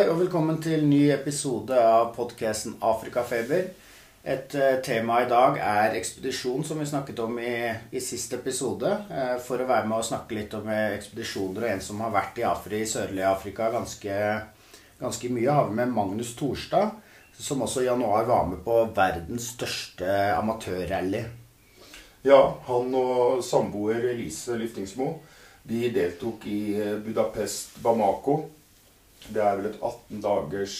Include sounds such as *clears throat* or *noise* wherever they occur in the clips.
Hei og velkommen til ny episode av podkasten Afrikafeber. Et eh, tema i dag er ekspedisjon, som vi snakket om i, i siste episode. Eh, for å være med og snakke litt om eh, ekspedisjoner og en som har vært i Afri, sørlige Afrika ganske, ganske mye, har vi med Magnus Torstad, som også i januar var med på verdens største amatørrally. Ja, han og samboer Elise Lyftingsmo de deltok i Budapest Bamako. Det er vel et 18 dagers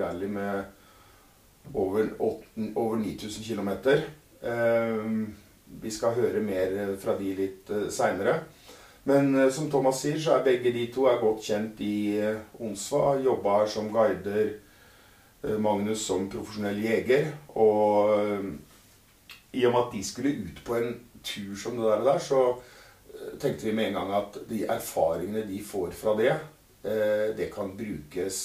rally med over, 8, over 9000 km. vi skal høre mer fra de litt uh, seinere. Men eh, som Thomas sier, så er begge de to godt kjent i Onsva. Jobba her som guider. Magnus som profesjonell jeger. Og i og med at de skulle ut på en tur som det der, så tenkte vi med en gang at de erfaringene de får fra det, det kan brukes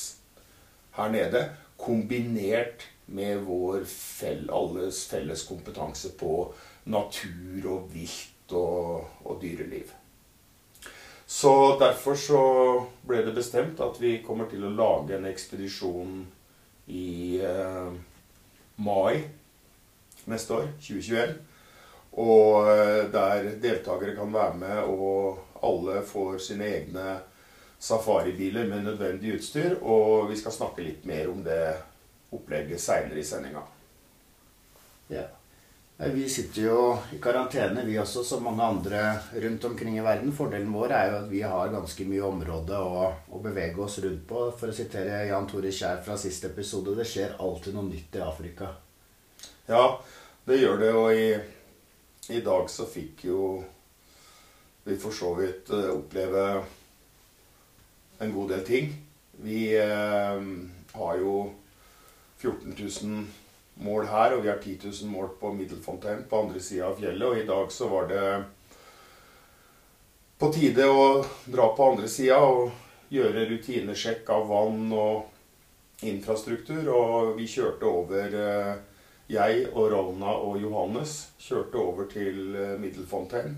her nede. Kombinert med vår fell, alles felles kompetanse på natur og vilt og, og, dyreliv. Så derfor så ble det bestemt at vi kommer til å lage en ekspedisjon i eh, mai neste år, 2021. Og eh, der deltakere kan være med, og alle får sine egne safaribiler med nødvendig utstyr. Og vi skal snakke litt mer om det opplegget seinere i sendinga. Ja. Vi sitter jo i karantene, vi også, som mange andre rundt omkring i verden. Fordelen vår er jo at vi har ganske mye område å, å bevege oss rundt på. For å sitere Jan Tore Kjær fra siste episode det skjer alltid noe nytt i Afrika. Ja, det gjør det. Og i, i dag så fikk jo vi for så vidt eh, oppleve en god del ting. Vi eh, har jo 14 000 mål her, og vi har 10 000 mål på Middelfontein på andre sida av fjellet. Og i dag så var det på tide å dra på andre sida og gjøre rutinesjekk av vann og infrastruktur. Og vi kjørte over eh, Jeg og Ravna og Johannes kjørte over til eh, Middelfontein.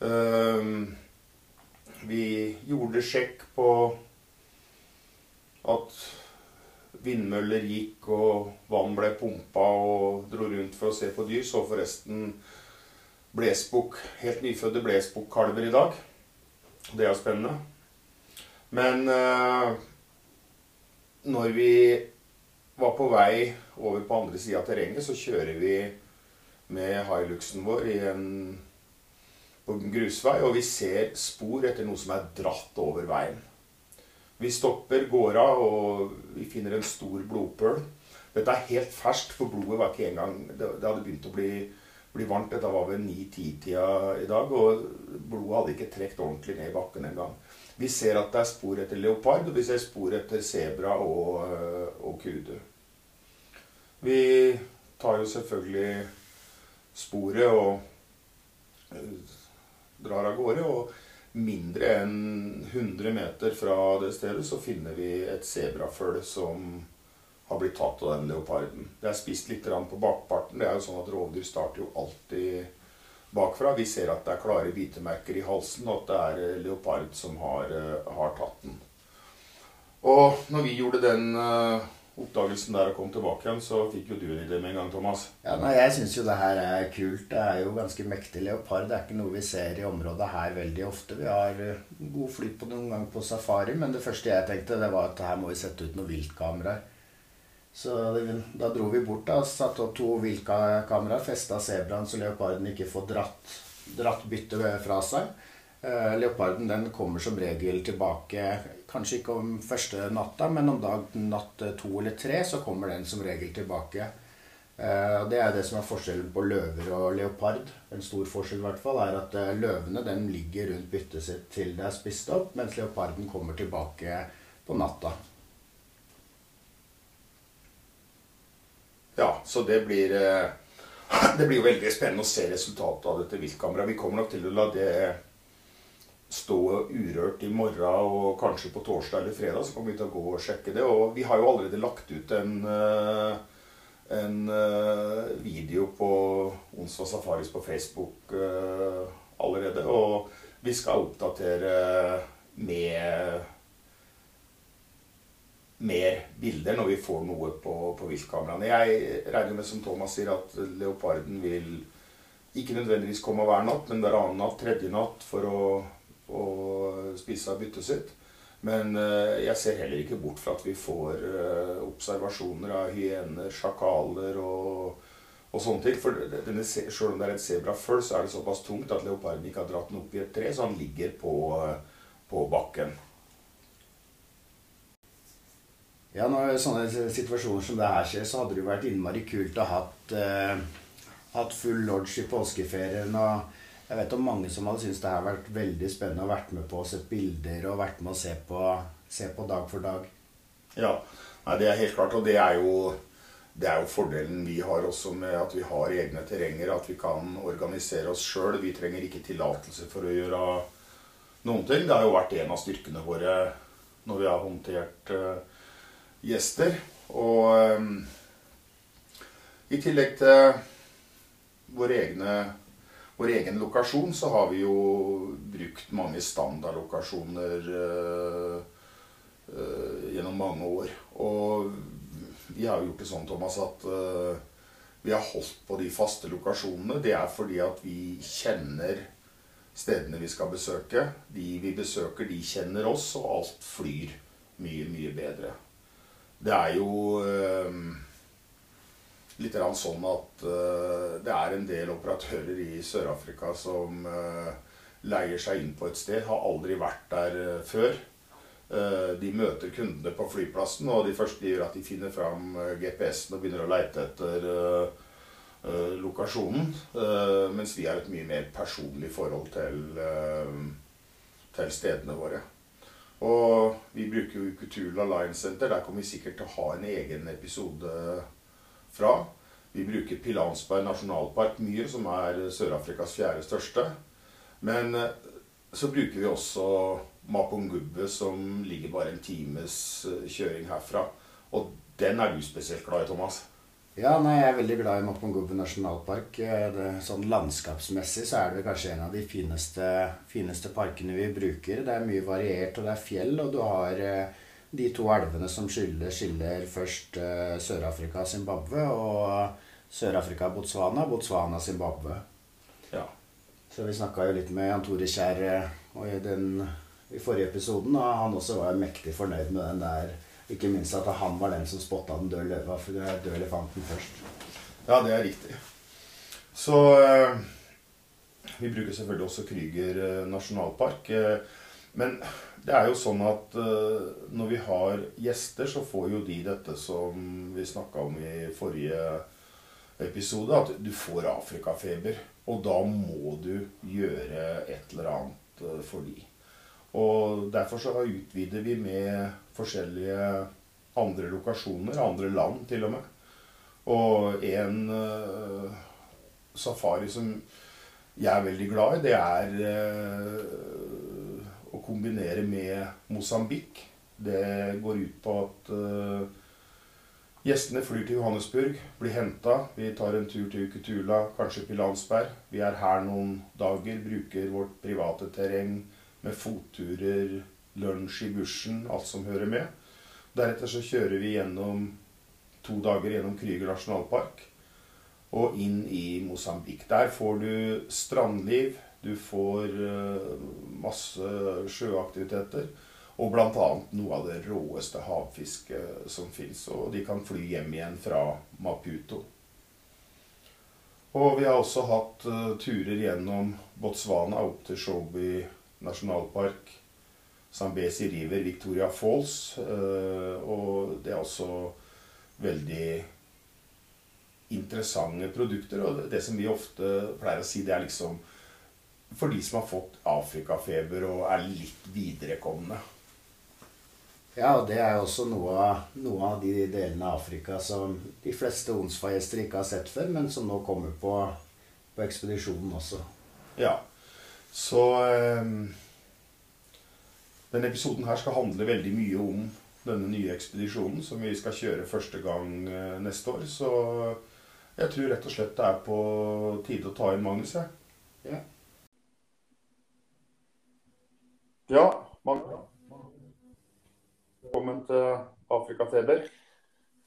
Eh, vi gjorde sjekk på at vindmøller gikk, og vann ble pumpa og dro rundt for å se på dyr. Så forresten blesbukk, helt nyfødte blesbukkalver i dag. Det er spennende. Men eh, når vi var på vei over på andre sida av terrenget, så kjører vi med Hiluxen vår i en, på grusvei, og vi ser spor etter noe som er dratt over veien. Vi stopper, går av, og vi finner en stor blodpøl. Dette er helt ferskt, for blodet var ikke engang Det, hadde begynt å bli, bli varmt. Dette var ved 9-10-tida i dag, og blodet hadde ikke trukket ordentlig ned i bakken engang. Vi ser at det er spor etter leopard, og vi ser spor etter sebra og, øh, og kudu. Vi tar jo selvfølgelig sporet og øh, drar av gårde. og mindre enn 100 meter fra det stedet så finner vi et sebraføl som har blitt tatt av den leoparden. Det er spist litt på bakparten. Det er jo sånn at Rovdyr starter jo alltid bakfra. Vi ser at det er klare bitemerker i halsen, og at det er leopard som har, eh, har tatt den. Og når vi gjorde den uh, oppdagelsen der og kom tilbake igjen, så fikk jo du en idé med en gang, Thomas. Ja, nei, Jeg syns jo det her er kult. Det er jo ganske mektig leopard. Det er ikke noe vi ser i området her veldig ofte. Vi har eh, god flyt på noen gang på safari, men det første jeg tenkte, det var at her må vi sette ut noen viltkameraer. Så da dro vi bort da, satte opp to viltkameraer, festa sebraen så leoparden ikke får dratt, dratt byttet fra seg. Eh, leoparden den kommer som regel tilbake kanskje ikke om første natta, men om dag natt to eller tre så kommer den som regel tilbake. Eh, det er det som er forskjellen på løver og leopard. En stor forskjell i hvert fall er at eh, løvene den ligger rundt byttet sitt til det er spist opp, mens leoparden kommer tilbake på natta. Ja, så det blir *clears throat* Det blir jo veldig spennende å se resultatet av dette viltkameraet. Vi kommer nok til å la det stå urørt i morgen og kanskje på torsdag eller fredag, så kommer vi til å gå og sjekke det. Og vi har jo allerede lagt ut en, eh, en eh, video på Onsdag Safaris på Facebook eh, allerede. Og vi skal oppdatere med mer bilder når vi får noe på, på viltkameraene. Jeg regner med, som Thomas sier, at leoparden vil ikke nødvendigvis komme hver natt, men hver annen natt, tredje natt, for å, å spise av byttet sitt. Men uh, jeg ser heller ikke bort fra at vi får uh, observasjoner av hyener, sjakaler og, og sånne ting. For denne, selv om det er en sebraføll, så er det såpass tungt at leoparden ikke har dratt den opp i et tre, så han ligger på, på bakken. Ja, når sånne situasjoner som det her skjer, så hadde det jo vært innmari kult å ha hatt, eh, hatt full lodge i påskeferien. og jeg vet om mange som hadde syntes det har vært veldig spennende å vært med på å se bilder og vært med å se på, se på dag for dag. Ja, Nei, det er helt klart. Og det er, jo, det er jo fordelen vi har også med at vi har egne terrenger. At vi kan organisere oss sjøl. Vi trenger ikke tillatelse for å gjøre noen ting. Det har jo vært en av styrkene våre når vi har håndtert uh, gjester. Og um, i tillegg til våre egne, vår egen lokasjon, så har vi jo brukt mange standardlokasjoner uh, uh, gjennom mange år. Og vi har jo gjort det sånn, Thomas, at uh, vi har holdt på de faste lokasjonene. Det er fordi at vi kjenner stedene vi skal besøke. De vi besøker, de kjenner oss, og alt flyr mye, mye bedre. Det er jo litt sånn at eh, det er en del operatører i Sør-Afrika som eh, leier seg inn på et sted, har aldri vært der eh, før. De møter kundene på flyplassen, og de første gjør, at de finner fram GPS-en og begynner å leite etter lokasjonen. mens vi har et mye mer personlig forhold til, til stedene våre. Og vi bruker jo Kutula Line Center. Der kommer vi sikkert til å ha en egen episode fra. Vi bruker Pilansberg nasjonalpark mye, som er Sør-Afrikas fjerde største. Men eh, så bruker vi også Mapungubbe, som ligger bare en times eh, kjøring herfra. Og den er du spesielt glad i, Thomas? Ja, nei, jeg er veldig glad i Mapungubbe nasjonalpark. Eh, det, sånn Landskapsmessig så er det kanskje en av de fineste, fineste, parkene vi bruker. Det er mye variert, og det er fjell, og du har de to elvene som skiller, skiller først uh, Sør-Afrika og Zimbabwe, og Sør-Afrika-Botswana, Botswana-Zimbabwe. Ja. Så vi snakka jo litt med Jan Tore Kjær i, den, i forrige episoden, og han også var mektig fornøyd med den der ikke minst at han var den som spotta den døde, løva, døde elefanten først. Ja, det er riktig. Så øh, Vi bruker selvfølgelig også Krüger nasjonalpark. Øh, men det er jo sånn at når vi har gjester, så får jo de dette som vi snakka om i forrige episode, at du får afrikafeber. Og da må du gjøre et eller annet for de. Og derfor så utvider vi med forskjellige andre lokasjoner, andre land til og med. Og en uh, safari som jeg er veldig glad i, det er uh, å kombinere med Mosambik. Det går ut på at uh, gjestene flyr til Johannesburg, blir henta. Vi tar en tur til Ukutula, kanskje Pilansberg. Vi er her noen dager, bruker vårt private terreng med fotturer, lunsj i bushen, alt som hører med. Deretter så kjører vi gjennom to dager gjennom Krüger nasjonalpark og inn i Mosambik. Der får du strandliv, du får uh, masse sjøaktiviteter. Og bl.a. noe av det råeste havfisket som fins. Og de kan fly hjem igjen fra Maputo. Og vi har også hatt uh, turer gjennom Botswana opp til Shobi nasjonalpark. Zambesi River, Victoria Falls. Eh, og det er også veldig interessante produkter. Og det som vi ofte pleier å si, det er liksom for de som har fått afrikafeber og er litt viderekomne. Ja, og det er også noe av, noe av de delene av Afrika som de fleste Onsfa-gjester ikke har sett før, men som nå kommer på, på ekspedisjonen også. Ja. Så øh, denne episoden her skal handle veldig mye om denne nye ekspedisjonen som vi skal kjøre første gang øh, neste år. Så jeg tror rett og slett det er på tide å ta inn Magnus, jeg. Ja. Ja. Velkommen til Afrikafeber.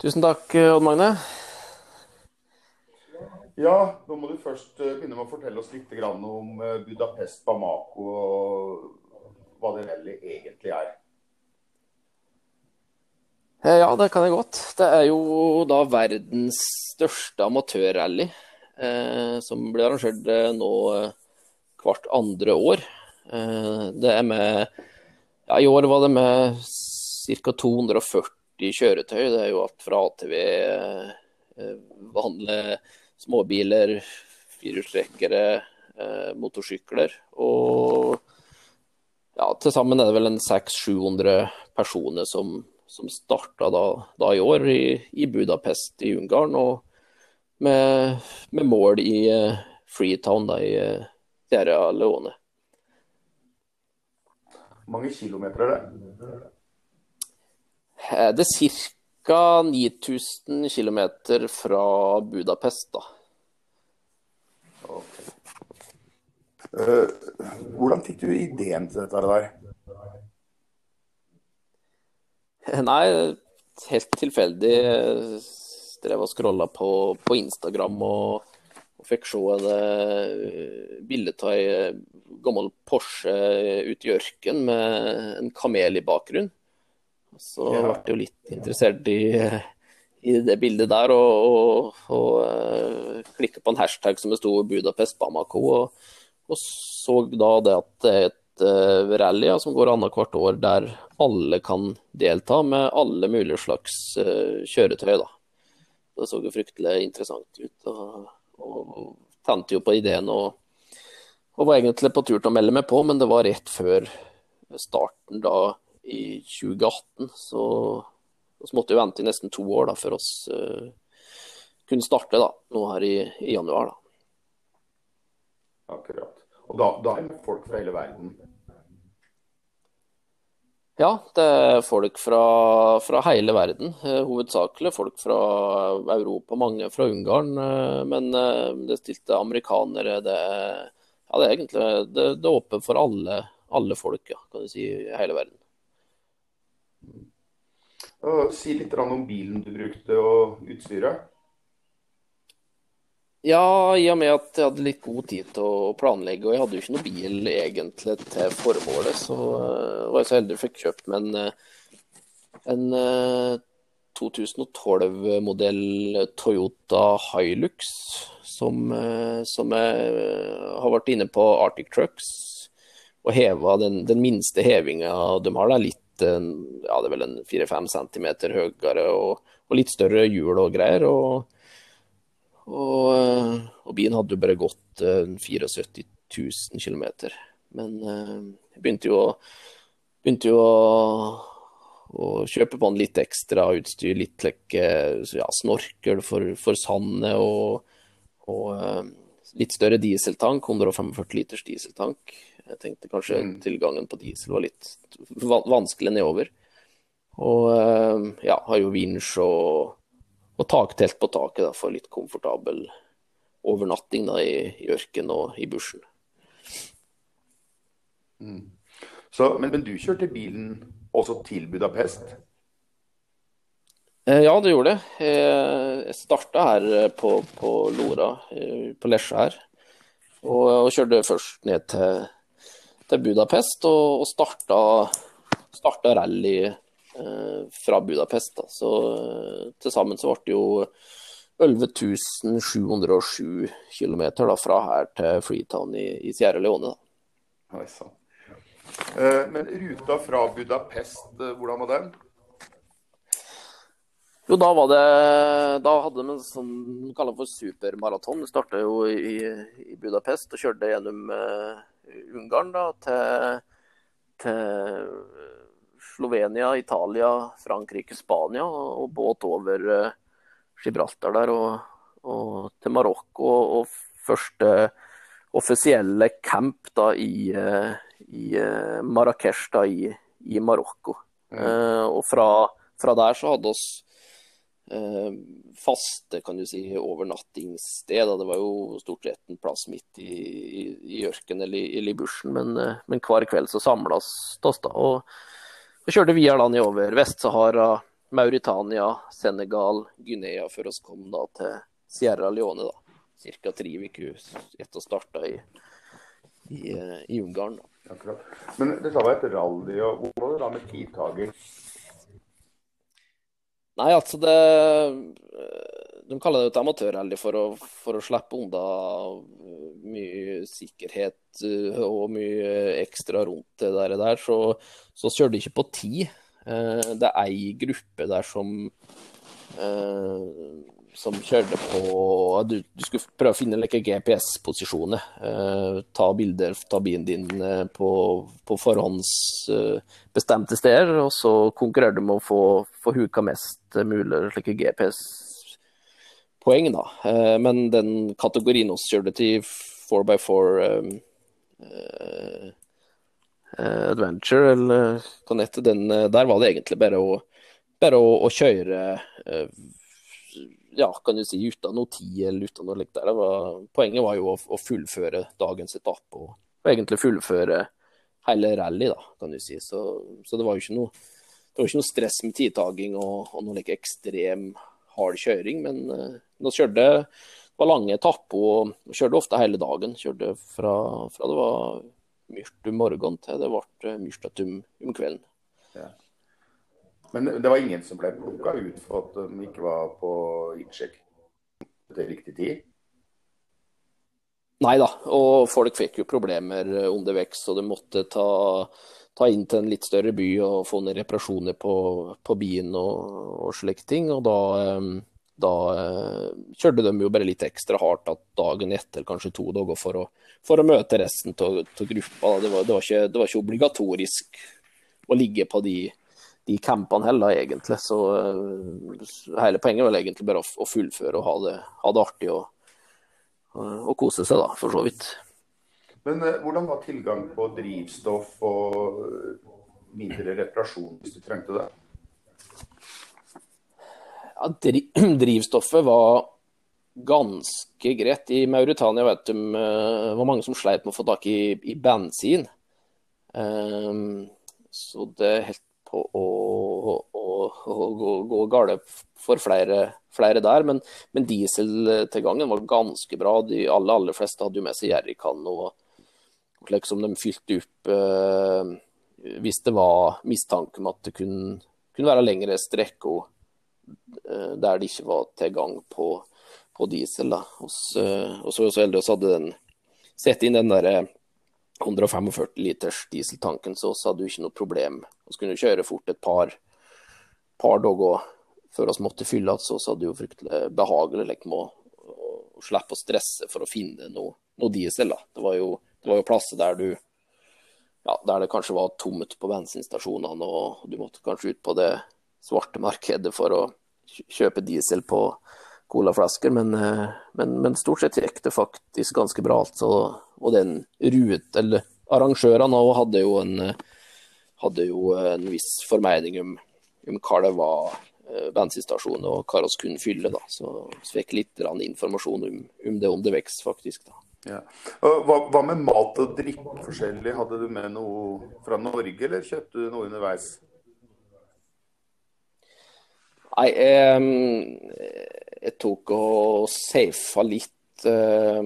Tusen takk, Odd Magne. Ja, nå må du først eh, begynne med å fortelle oss litt om eh, Budapest, Bamako og hva det rally egentlig er. Eh, ja, det kan jeg godt. Det er jo da verdens største amatørrally. Eh, som blir arrangert nå hvert andre år. Eh, det er med ja, I år var det med ca. 240 kjøretøy. Det er jo alt fra ATV, eh, vanlige småbiler, firehjulstrekkere, eh, motorsykler. Og ja, til sammen er det vel en 600-700 personer som, som starta da, da, i år i, i, Budapest i Ungarn, og med, med mål i Freetown da, i Sierra Leone. Mange kilometer er det? Det er ca. 9000 km fra Budapest, da. Okay. Uh, hvordan fikk du ideen til dette der? Nei, helt tilfeldig. Drev og scrolla på, på, Instagram og fikk se en uh, bilde av ei eh, gammel Porsche ute i ørkenen med en kamel i bakgrunnen. Så ja. ble jeg jo litt interessert i, i det bildet der, og, og, og eh, klikka på en hashtag som det sto Budapest Bamako. Og, og, så da det at det er et uh, rally ja, som går annethvert år der alle kan delta med alle mulige slags uh, kjøretøy. da. Det så jo fryktelig interessant ut. og, og tente jo på ideen og, og var egentlig på tur til å melde meg på, men det var rett før starten da i 2018. Så så måtte vi vente i nesten to år da, før oss uh, kunne starte da, nå her i, i januar. da. Akkurat. Og da, da er folk fra hele verden? Ja, det er folk fra, fra hele verden. Eh, hovedsakelig folk fra Europa, mange fra Ungarn. Eh, men eh, det stilte amerikanere. Det, ja, det er egentlig det, det er åpent for alle, alle folk, ja, kan du si, i hele verden. Si litt om bilen du brukte og utstyret. Ja, i og med at jeg hadde litt god tid til å planlegge, og jeg hadde jo ikke noe bil egentlig til formålet, så uh, var jeg så heldig å fikk kjøpt meg en, eh, en uh, eh, 2012-modell Toyota Hilux, som, som jeg har vært inne på Arctic Trucks og heva den, den minste hevinga de har, da, litt ja, det er vel en 4-5 cm høyere og, og, litt større hjul og greier. Og, og, og bilen hadde jo bare gått 74 000 km. Men eh, jeg begynte jo, begynte jo å, å, kjøpe på en litt ekstra utstyr. Litt like, ja, snorkel for, for sandet og, og eh, litt større dieseltank. 145 liters dieseltank. Jeg tenkte kanskje mm. tilgangen på diesel var litt vanskelig nedover. Og eh, ja, har jo vinsj og, og taktelt på taket da, for litt komfortabel overnatting da, i, i ørken og i bushen. Mm. Så, men, men, du kjørte bilen også til Budapest? Eh, ja, det gjorde det. Jeg starta her på, på Lora, på Lesja her. Og, og kjørte først ned til til Budapest og, og starta, starta rally eh, fra Budapest. Da. Så eh, til sammen så ble det jo 11 707 km fra her til Freetown i, i Sierra Leone. Da. Oi, eh, men ruta fra Budapest, eh, hvordan var den? Jo, da var det Da hadde de en sånn de kaller for supermaraton. Det starta jo i, i, Budapest og kjørte gjennom uh, Ungarn da, til, til, Slovenia, Italia, Frankrike, Spania og båt over uh, Gibraltar der og, og til Marokko. Og, første offisielle camp da i, uh, i uh, Marrakech da i, i Marokko. Mm. og fra, fra, der så hadde oss Eh, faste kan du si, overnattingssted. Det var jo stort sett en plass midt i, i, i ørkenen eller, eller, i bushen, men, eh, men hver kveld så samles oss da. Og, og kjørte videre da nedover Vest-Sahara, Mauritania, Senegal, Guinea før oss kom da til Sierra Leone. da. Ca. tre uker etter å starte i, i, eh, i Ungarn. da. Men det var et rally, og hvor var det da med tidtager? Nei, altså det De kaller det et amatørrally for, for å slippe unna mye sikkerhet eh, og mye ekstra rundt det der. der. Så, så kjører de ikke på tid. Eh, Det er ei gruppe der som eh, som kjørte på Du, du skulle prøve å finne like GPS-posisjoner. Eh, ta bilder ta bilen din eh, på, på forhåndsbestemte steder, og så konkurrerer du med å få, få huka mest mulig slike GPS-poeng. da. Eh, men den kategorien vi kjørte til 4x4 eh, eh, eh, Adventure, eller det heter, den, der var det egentlig bare å, bare å, å kjøre ja, kan du si, uten noe tid eller uten noe likt. Det var, poenget var jo å, å fullføre dagens etappe og, og egentlig fullføre hele rally, da, kan du si. Så, så det var jo ikke noe, det var ikke noe stress med tidtaking og, og noe like ekstrem hard kjøring, men uh, kjørte det var lange etapper og kjørte ofte hele dagen. Kjørte fra, fra det var mørkt om morgenen til det ble mørkt om, om kvelden. Men det var ingen som ble plukka ut for at de ikke var på innsjekk til riktig tid? Nei da, og folk fikk jo problemer underveis, og de måtte ta, ta inn til en litt større by og få ned reparasjoner på, på bilen og, og slike ting. Og da, eh, da eh, kjørte de jo bare litt ekstra hardt at dagen etter, kanskje to dager, for å, for å møte resten av gruppa. Det var, det, var ikke, det var ikke obligatorisk å ligge på de, de campene heller, egentlig. Så eh, hele poenget var egentlig bare å, å fullføre og ha det, ha det artig og, og kose seg, da, for så vidt. Men eh, hvordan var tilgang på drivstoff og eh, mindre reparasjon hvis du trengte det? Ja, dri *clears throat* drivstoffet var ganske greit. I Mauritania vet du, uh, var mange som sleit med å få tak i, i bensin. Um, så det holdt på å, å, å gå, gå galt for flere, flere der. Men, men dieseltilgangen var ganske bra. De aller, aller fleste hadde jo med seg jerrykan og slik som de fylte opp eh, hvis det var mistanke om at det kunne, kunne være lengre strekker eh, der det ikke var tilgang på, på diesel. Da. Også, eh, og så, så hadde den sett inn den der 145 liters dieseltanken, så hadde du ikke noe problem. Vi kunne kjøre fort et par, par dager før vi måtte fylle igjen, så hadde du jo fryktelig behagelig like, med å, å slippe å stresse for å finne noe, noe diesel. Da. Det var jo det var jo plasser der du ja, der det kanskje var tomt på bensinstasjonene, og du måtte kanskje ut på det svarte markedet for å kjøpe diesel på colaflasker, men, men, men, stort sett gikk det faktisk ganske bra. Altså. Og den ruet, eller arrangørene òg hadde jo en hadde jo en viss formening om, om hva det var bensinstasjon og hva vi kunne fylle. da, Så vi fikk litt informasjon om, om det underveis, faktisk. da. Ja. Hva, hva, med mat og drikke forskjellig? Hadde du med noe fra Norge, eller kjøpte du noe underveis? Nei, jeg, jeg tok og safa litt eh,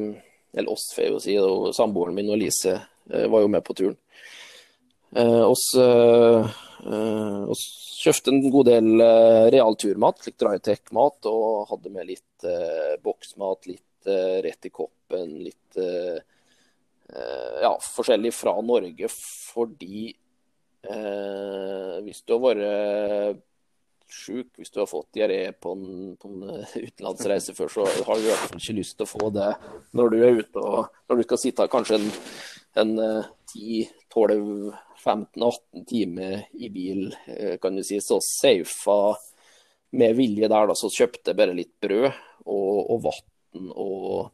Eller oss, får jeg jo si. Og samboeren min og Lise eh, var jo med på turen. Eh, oss kjøpte en god del realturmat, slik drytech-mat, og hadde med litt boksmat, litt rett i koppen, litt ja, forskjellig fra Norge, fordi hvis du har vært sjuk, hvis du har fått diaré på en, på en utenlandsreise før, så har du i hvert fall ikke lyst til å få det når du er ute og når du skal sitte kanskje en, en 10-12-15-18 timer i bil, kan du si. Så safa med vilje der, da, så kjøpte jeg bare litt brød og, og vann og,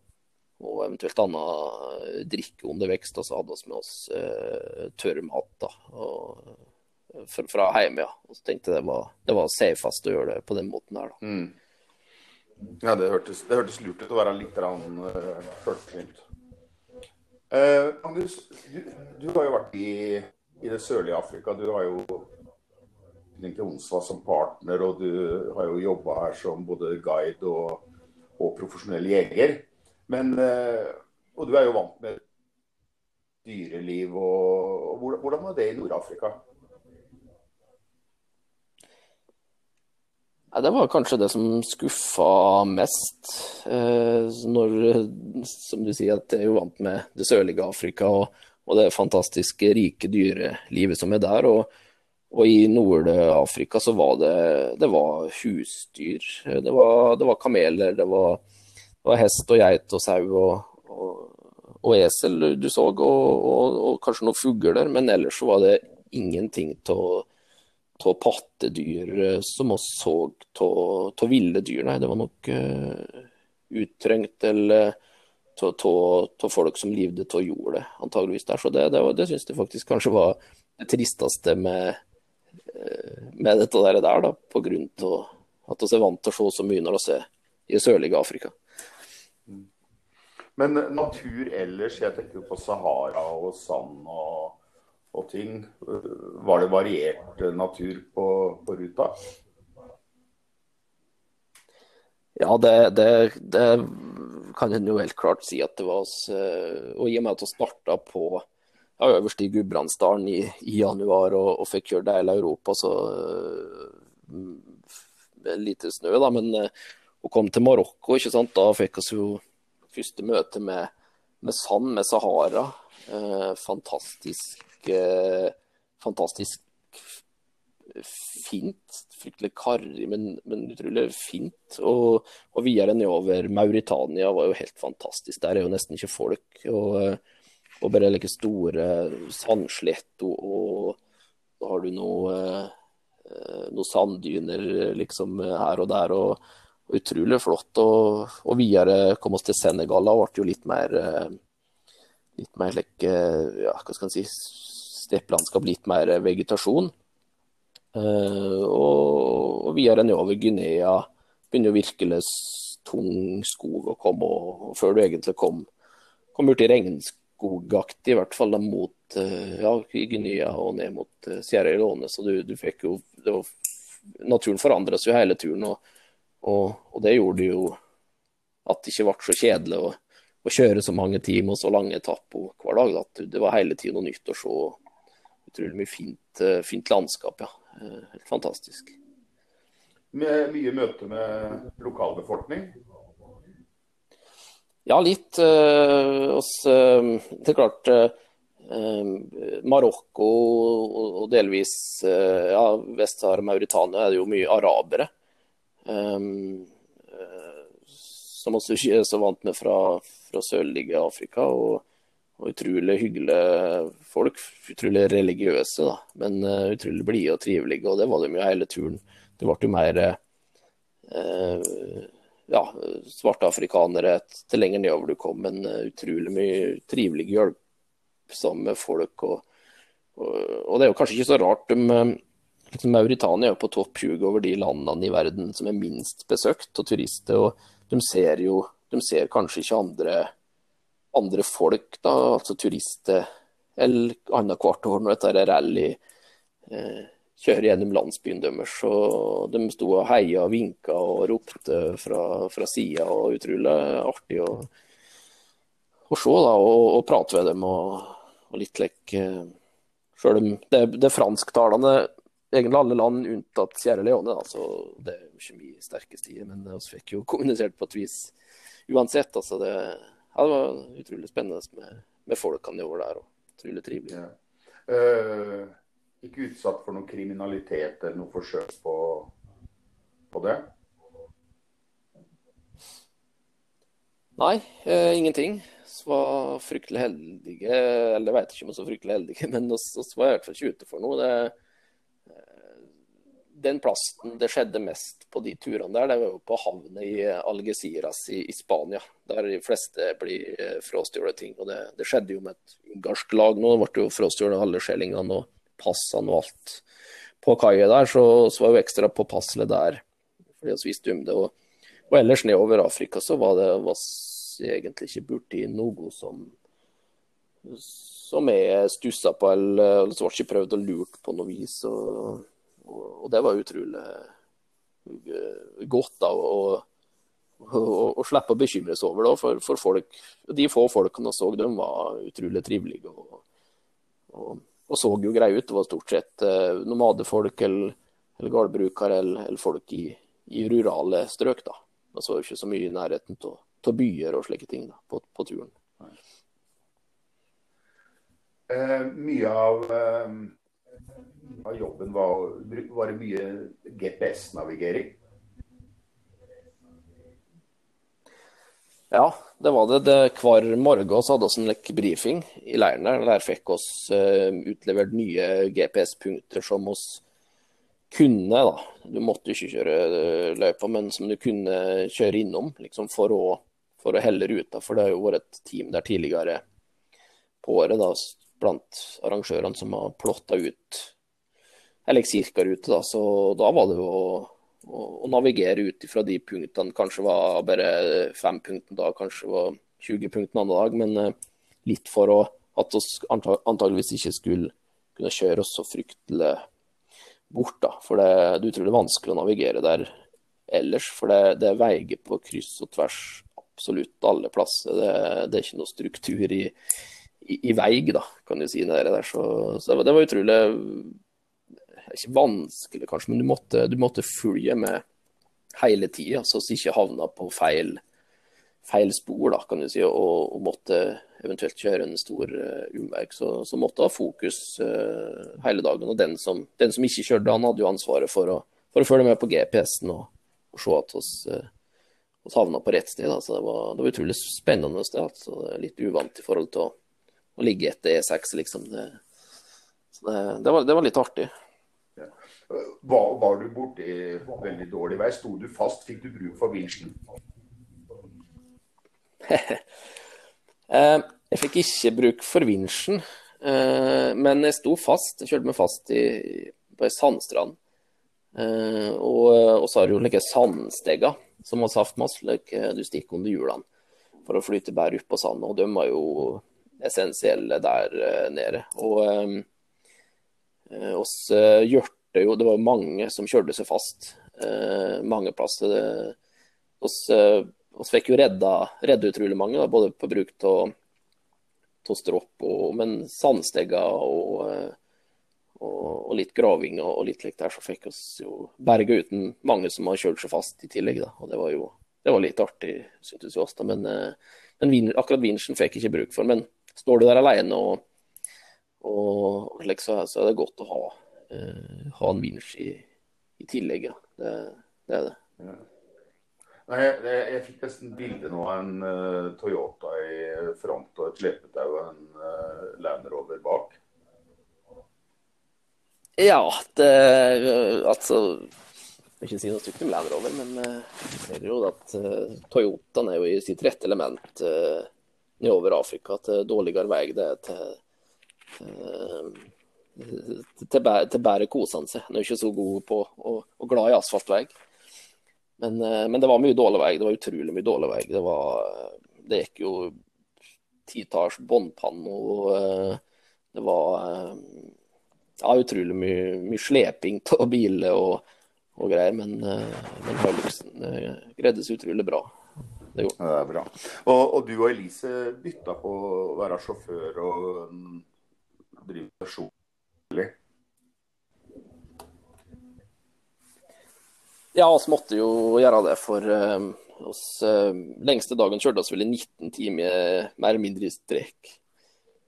og eventuelt annen drikke underveis. Og så hadde vi med oss eh, tørrmat. da, og fra, fra hjemme, ja. Og så tenkte jeg det var, det var safest å gjøre det på den måten her, da. Mm. Ja, det hørtes, det hørtes, lurt ut å være litt rann, uh, Magnus, du, du, har jo vært i, i, det sørlige Afrika. Du har jo Linke Onsva som partner, og du har jo jobba her som både guide og, og profesjonell jeger. Men, eh, og du er jo vant med dyreliv. Og, og hvordan var det i Nord-Afrika? Ja, det var kanskje det som skuffa mest. Eh, når, som du sier, at jeg er jo vant med det sørlige Afrika og, og det fantastiske, rike dyrelivet som er der. Og, og i Nord-Afrika så var det, det var husdyr. Det var, det var kameler, det var, det var, hest og geit og sau og, og, og esel du så, og, kanskje noen fugler. Men ellers så var det ingenting av pattedyr eh, som vi så av ville dyr. Nei, det var nok uh, uttrengt eller av folk som levde av jordet, antageligvis der. Så det, det, det syns jeg faktisk kanskje var det tristeste med, med dette der, der da, på grunn av at vi er vant til å se så mye når vi er i sørlige Afrika. Men natur ellers, jeg tenker på Sahara og sand og og ting. Var det variert natur på, på ruta? Ja, det, det, det, kan en jo helt klart si at det var. Oss, og i og med at vi starta på ja, øverst i Gudbrandsdalen i, i, januar og, og fikk kjørt hele Europa, så med lite snø, da. Men eh, å komme til Marokko, ikke sant, da fikk vi jo første møte med, med sand, med Sahara. Eh, fantastisk eh, fantastisk fint. Fryktelig karrig, men, men, utrolig fint. Og, og videre nedover Mauritania var jo helt fantastisk. Der er jo nesten ikke folk. Og, og bare like store sandslett, og, så har du noe, eh, noe sanddyner liksom her og der. og, Utrolig flott. Og, og videre kom oss til Senegal. Da ble jo litt mer eh, litt mer like, ja, hva skal en si, steppelandskap, litt mer vegetasjon. Uh, og, og videre nedover Guinea begynner jo virkelig tung skog å komme, og, før du egentlig kom, kom ut i regnskogaktig, i hvert fall da, mot uh, ja, Guinea og ned mot uh, Sierra Leone. Så du, du fikk jo var, Naturen forandres jo hele turen, og, og, og, det gjorde jo at det ikke ble så kjedelig å, å kjøre så mange timer og så lange etapper hver dag. At det var hele tiden noe nytt å se utrolig mye fint, eh, fint landskap. ja. Eh, helt fantastisk. Med mye møte med lokalbefolkning? Ja, litt. Eh, det er klart Marokko og delvis ja, Vest-Sahara Mauritania er det jo mye arabere. Som også er så vant med fra, fra sørlige Afrika. og og utrolig hyggelige folk. Utrolig religiøse, da. Men uh, utrolig blide og trivelige. Og det var de jo hele turen. Det ble jo mer uh, ja, svarte afrikanere til lenger nedover du kom, men uh, utrolig mye trivelige, hjelpsomme folk. Og, og, og, det er jo kanskje ikke så rart. De, liksom Mauritania er på topp 20 over de landene i verden som er minst besøkt av turister. og de ser jo de ser kanskje ikke andre andre folk, da, altså turister, eller annethvert år når dette er rally eh, kjører gjennom landsbyen deres. Og de sto og heia og vinka og ropte fra, fra sida, og utrolig artig å, å se da, og, og, prate med dem. og, og litt lekk eh, Sjøl om det, det fransktalende egentlig alle land unntatt Sierra Leone, da, så det er jo ikke mye sterke stier. Men vi fikk jo *laughs* kommunisert på et vis uansett. altså det ja, det var utrolig spennende med, med folkene år der. og Utrolig trivelig. Ja. Uh, ikke utsatt for noe kriminalitet eller noe forsøk på, på det? Nei, eh, ingenting. Vi var fryktelig heldige, eller jeg vet ikke om vi var så fryktelig heldige, *laughs* men vi var i hvert fall ikke ute for noe. Det, den plassen det skjedde mest på de turene der, det var jo på havnet i Algeciras i, i Spania. Der de fleste blir eh, frastjålet ting. Og det, det, skjedde jo med et ungarsk lag nå. Det ble jo frastjålet alle skjellingene og passene og alt på kaia der. Så, så var jo ekstra påpasselig der fordi vi visste om det. Og, og, ellers nedover Afrika så var det var egentlig ikke borti noe som som jeg stussa på, eller, eller så ikke prøvd å lurt på noe vis. og og, det var utrolig uh, godt da, å, slippe å bekymre seg over. Da, for, for folk, de få folkene jeg så, de var utrolig trivelige. og, og, og så jo greie ut. Det var stort sett uh, nomadefolk eller, eller gårdbrukere eller, eller, folk i, i, rurale strøk. da. Det var ikke så mye i nærheten av byer og slike ting da, på, på turen. Eh, mye av, eh, av, jobben var, var det mye GPS-navigering. Ja, det var det. det hver morgen så hadde vi en like, brifing i leiren der. Der fikk vi uh, utlevert nye GPS-punkter som vi kunne. da. Du måtte ikke kjøre uh, løypa, men som du kunne kjøre innom liksom, for, å, for å helle ruta. For det har jo vært et team der tidligere på året da, blant arrangørene som har plotta ut eller cirkarute. Da. Så da var det jo å, navigere ut fra de punktene. Kanskje var bare fem punkter da, kanskje var 20 punkter en annen dag. Men eh, litt for å, at vi antageligvis ikke skulle kunne kjøre oss så fryktelig bort. da. For det, det er utrolig vanskelig å navigere der ellers. For det, det veier på kryss og tvers absolutt alle plasser. Det, det er ikke noe struktur i, i, i veig, da, kan du si. Det der. Så, så det, var, det var utrolig Ikke vanskelig, kanskje, men du måtte, du måtte følge med hele tida, så du ikke havna på feil, feil spor, da, kan du si, og, og måtte eventuelt kjøre en stor uh, umverk. Så, så, måtte ha fokus uh, hele dagen. Og den som, den som, ikke kjørte, han hadde jo ansvaret for å, for å følge med på GPS-en og, og, se at vi uh, havna på rett sted. Da. Så det var, det var utrolig spennende. Sted, altså. Litt uvant i forhold til å å ligge etter E6, liksom. Det, det, var, det, var, litt artig. Var, var, du borti veldig dårlig vei? Sto du fast? Fikk du bruk for vinsjen? *laughs* Eh, jeg fikk ikke bruk for vinsjen, eh, men jeg sto fast. Jeg kjørte meg fast i, på ei sandstrand. Eh, og, og, så har du like sandsteger som har saftmass, like du stikker under hjulene for å flyte bedre opp på sanden. Og de var jo essensielle der nede. Og oss gjørte jo Det var mange som kjørte seg fast eh, mange plasser. Vi oss, uh, fikk jo redda, redda utrolig mange, da, både på bruk av stropp, og, men sandsteger og, og, og, litt graving og, litt likt der, så fikk oss jo berga uten mange som har kjørt seg fast i tillegg. Da. Og det var jo det var litt artig, syntes vi også. Men, men akkurat vinsjen fikk jeg ikke bruk for. Men står du der alene og, og, og så, så, er det godt å ha, uh, ha en vinsj i, i, tillegg. Ja. Det, det er det. Ja. Nei, jeg, jeg, fikk nesten bilde nå av en uh, Toyota i front og et slepetau og en uh, Land Rover bak. Ja, det Altså Jeg vil ikke si noe stygt om Land Rover, men uh, det er jo at uh, Toyotaen er jo i sitt rette element. Uh, nedover Afrika til dårligere vei. Det er til, til, til, bedre kosende seg. Han er jo ikke så god på og, og glad i asfaltvei. Men, eh, men, det var mye dårlig vei. Det var utrolig mye dårlig vei. Det, var, det gikk jo titalls båndpanner, og eh, det var eh, ja, utrolig mye, mye sleping av biler og, og, greier. Men, men Hiluxen greide seg utrolig bra. Det, det er bra. Og, og, du og Elise bytta på å være sjåfør og um, drive personlig? Ja, vi måtte jo gjøre det, for um, oss, uh, lengste dagen kjørte oss vel i 19 timer mer eller mindre i strekk.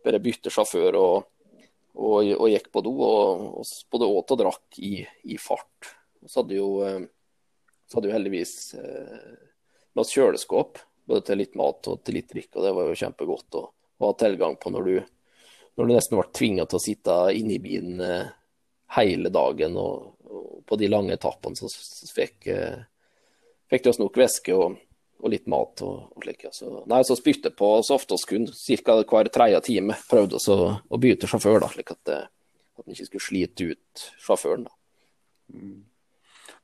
Bare bytte sjåfør og, og, og, gikk på do. Og, og både åt og drakk i, i fart. Så hadde jo, uh, så hadde jo heldigvis uh, med oss kjøleskap, både til litt mat og til litt drikk, og det var jo kjempegodt å, å ha tilgang på når du, når du nesten ble tvinga til å sitte inne i bilen eh, hele dagen. Og, på de lange etappene så, fikk, eh, fikk de oss nok væske og, og, litt mat og, og slik. Så, nei, så spytte på så ofte vi kunne, ca. hver tredje time. Prøvde oss å, å bytte sjåfør, da, slik at, eh, at en ikke skulle slite ut sjåføren. da. Mm.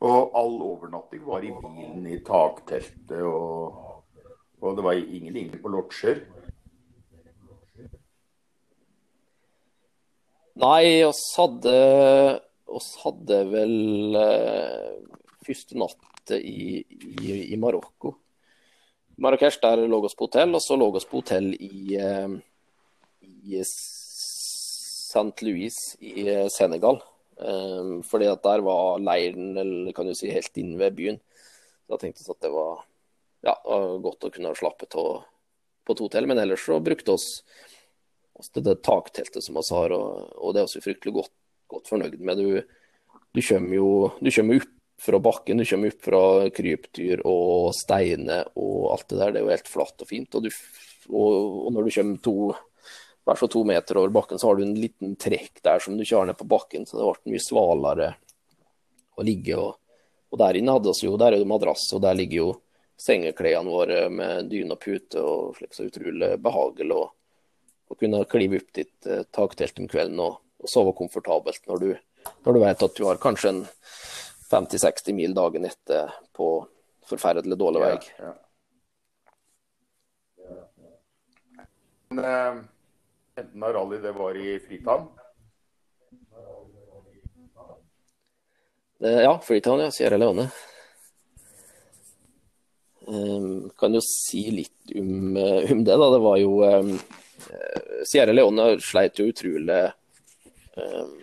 Og all overnatting var i bilen, i takteltet, og, og det var ingen inne på lodger. Nei, oss hadde oss hadde vel uh, første natt i, i, i Marokko. Marrakech der lå oss på hotell, og så lå oss på hotell i, uh, i St. Louis i Senegal. Um, fordi at der var leiren eller kan du si, helt inne ved byen. Så tenkte tenkte at det var ja, godt å kunne slappe av på et hotell. Men ellers så brukte oss, oss det, det takteltet som vi har, og, og, det er også fryktelig godt, godt, fornøyd med. Du, du kommer jo du kommer opp fra bakken, du kommer opp fra krypdyr og steiner og alt det der. Det er jo helt flatt og fint. Og, du, og, og når du kommer to hvert fall to meter over bakken, så har du en liten trekk der som du har ned på bakken, så det ble mye svalere å ligge. Og, og der inne hadde vi jo, der er det madrass, og der ligger jo sengeklærne våre med dyne og pute, og slik så utrolig behagelig å kunne klive opp ditt eh, taktelt om kvelden og, og, sove komfortabelt når du, når du vet at du har kanskje en 50-60 mil dagen etter på forferdelig dårlig vei. Ja, ja. Men, eh, enten av rally det var i Fritann? Ja, Freetown, ja. Sierra Leone. Um, kan jo si litt om, om, det. da, Det var jo um, Sierra Leone sleit jo utrolig um,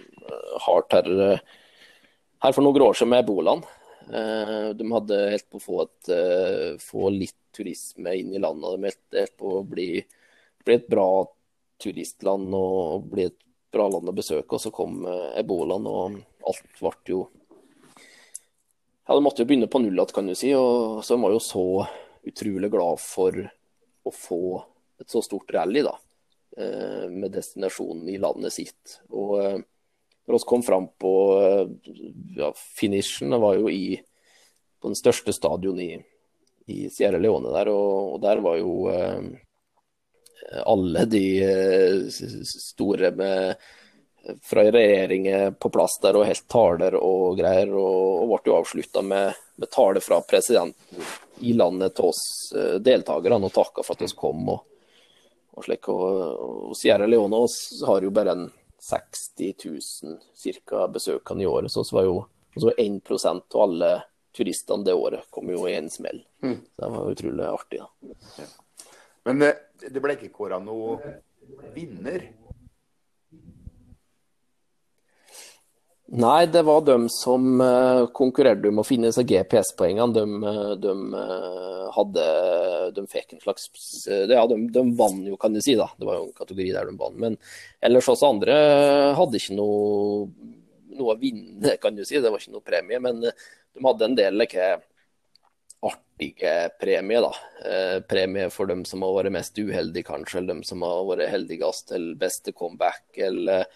hardt her, her, for noen år siden med ebolaen. Uh, de hadde helt på å få, et, uh, få litt turisme inn i landet. De helt, helt på å bli, bli, et bra turistland og bli et bra land å besøke. Og så kom ebolaen, og alt ble jo ja, de måtte jo begynne på null igjen, kan du si. Og så var jo så utrolig glad for å få et så stort rally, da. Eh, med destinasjonen i landet sitt. Og eh, når vi kom fram på eh, ja, finishen, det var jo i på den største stadion i, i Sierra Leone der, og, og der var jo eh, alle de store med fra regjeringen på plass der og helt taler og greier. Og, og ble jo avslutta med, med tale fra presidenten i landet til oss deltakerne og takka for at vi kom. og, og slik. Og, og Sierra Leone har jo bare en 60 000 cirka, besøkende i året. Så vi var jo så 1 av alle turistene det året kom jo i en smell. Mm. Så det var utrolig artig. da. Men eh, det ble ikke kåra noen vinner? Nei, det var de som uh, konkurrerte om å finne seg GPS-poengene. De, eh, de, uh, hadde De fikk en slags Ja, de, de vant jo, kan du si. da. Det var jo en kategori der de vant. Men ellers oss andre hadde ikke noe, noe å vinne, kan du si. Det var ikke noe premie. Men de hadde en del like, artige premie, da. Eh, premie for dem som har vært mest uheldige, kanskje. Eller dem som har vært heldigst til beste comeback. Eller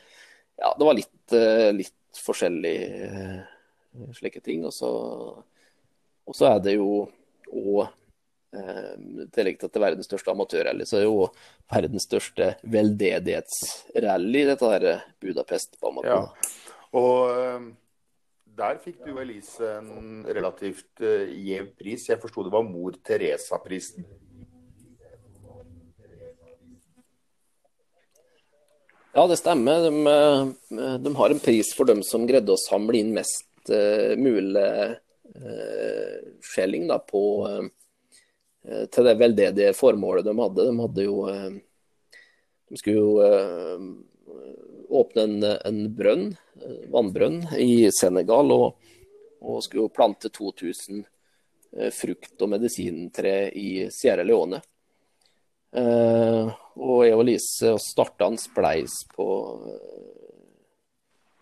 Ja, det var litt, litt forskjellige uh, slike ting. Og så, og så, er det jo òg eh, i tillegg til at det er verdens største amatørrally, så er det jo verdens største veldedighetsrally, dette her Budapest på amatør. Ja. Og eh, der fikk du Elise en relativt gjev pris. Jeg forsto det var Mor Teresa-prisen. Ja, det stemmer. De, eh, de, har en pris for dem som greide å samle inn mest uh, mulig uh, skjelling uh, til det veldedige formålet de hadde. De hadde jo De skulle jo åpne en, en, brønn, vannbrønn, i Senegal, og, og skulle plante 2000 frukt- og medisintre i Sierra Leone. Uh, og jeg og Lise starta en spleis på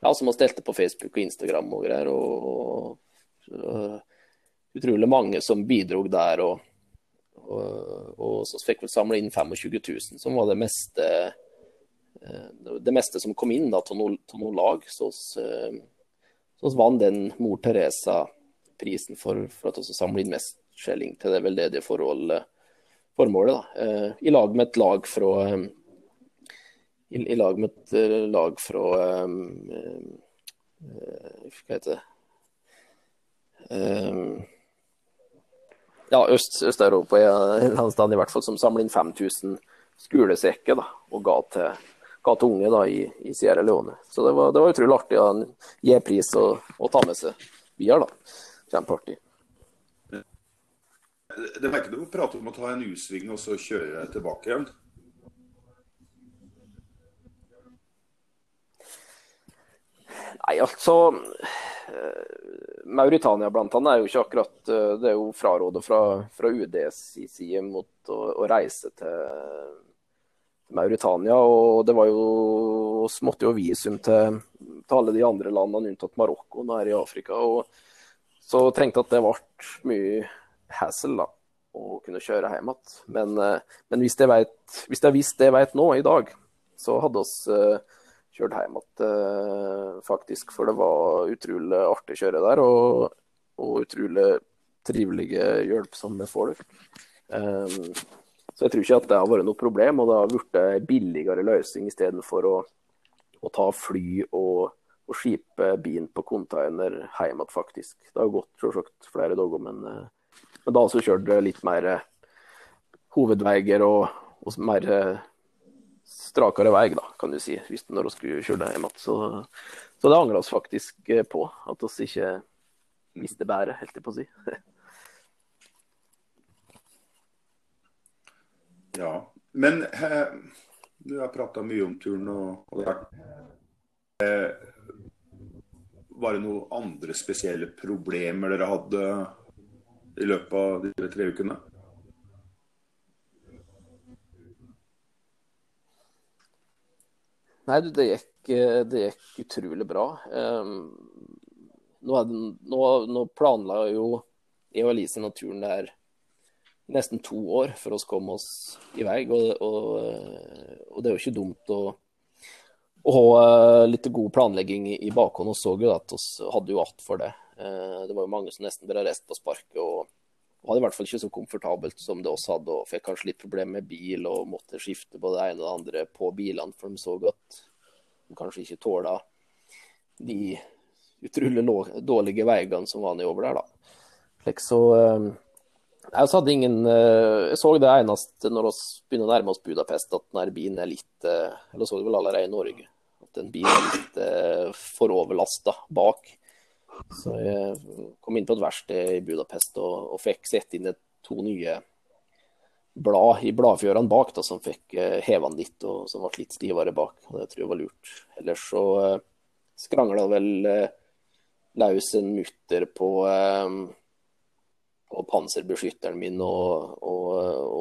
Ja, som vi delte på Facebook og Instagram og greier. Og, og, utrolig mange som bidro der. Og, og, og så fikk vi samla inn 25 000, som var det meste eh, det meste som kom inn til noen noe lag. Så vi vant den Mor Teresa-prisen for, for at vi samla inn mest skjelling til det veldedige forholdet formålet. Da. Eh, I lag med et lag fra eh, i, i lag med et eh, lag fra Hva heter det Ja, Øst-Europa Øst i hvert fall, som samler inn 5000 skolesekker da, og ga til, ga til unge da, i, i Sierra Leone. Så det var, det var utrolig artig å gi pris og, og ta med seg bier. da. Kjempeartig. Det var ikke noe prat om å ta en U-sving og så kjøre tilbake igjen? Nei, altså Mauritania blant annet er jo ikke akkurat Det er jo frarådet fra, fra UDs side mot å, å reise til Mauritania. Og det var jo Vi måtte jo visum til, til, alle de andre landene unntatt Marokko her i Afrika. og Så jeg at det ble mye hassle da, å kunne kjøre hjem igjen. Men, men, hvis jeg visste det jeg vet nå, i dag, så hadde vi kjørt hjem igjen, faktisk. For det var utrolig artig å kjøre der, og, og utrolig trivelige, hjelpsomme folk. Um, så jeg tror ikke at det har vært noe problem, og det har blitt en billigere løsning istedenfor å, å ta fly og, og skipe bilen på container hjem igjen, faktisk. Det har gått selvsagt flere dager, men, men da også kjørt litt mer hovedveier og, og mer strakere vei, da, kan du si, hvis når vi skulle kjøre hjem igjen. Så, så det angrer vi faktisk på, at vi ikke mister bæret, helt jeg på å si. *laughs* Ja, men eh, du har prata mye om turen og, og det eh, Var det noen andre spesielle problemer dere hadde i løpet av de tre ukene? Nei, du, det gikk, det gikk utrolig bra. Um, nå, det, nå, nå, planla jo jeg og Elise naturen der nesten to år for å komme oss i vei. Og, og, og, det er jo ikke dumt å, å ha eh, litt god planlegging i bakhånd. Og så jo at vi hadde jo att for det. Eh, det var jo mange som nesten ble reist på sparket. og hadde i hvert fall ikke så komfortabelt som det oss hadde, og fikk kanskje litt problemer med bil og måtte skifte på det ene og det andre på bilene, for de så at de kanskje ikke tåla de utrolig dårlige veiene som var nedover der. da. Så eh, jeg hadde ingen eh, Jeg så det eneste når vi begynner å nærme oss Budapest, at denne bilen er litt Eller så det vel allerede i Norge, at den bilen er litt for overlasta bak. Så jeg kom inn på et verksted i Budapest og, og fikk sett inn et, to nye blad i bladfjørene bak, da, som fikk heva den litt, og som ble litt stivere bak. og Det tror jeg var lurt. Ellers så skrangla vel løs en mutter på og panserbeskytteren min og, og,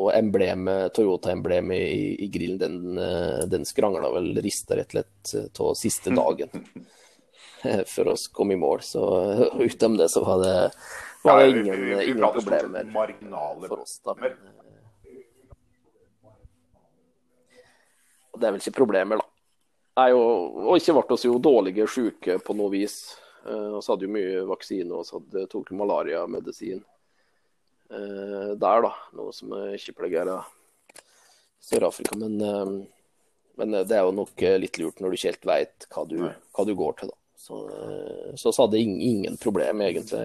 og emblemet, Toyota-emblemet i, i, grillen, den, eh, den skrangla vel rista rett og slett av siste dagen *laughs* *laughs* for vi kom i mål. Så *laughs* utenom det så var det, var det ingen, ja, ingen problemer for oss. da. Og det er vel ikke problemer, da. Nei, og, og ikke ble oss jo dårlige syke på noe vis. Vi uh, hadde jo mye vaksine og så tok malariamedisin. Eh, der, da. Noe som ikke pleier i Sør-Afrika. Men, eh, men, det er jo nok litt lurt når du ikke helt veit hva, hva, du går til, da. Så, eh, så, hadde ingen, ingen problem egentlig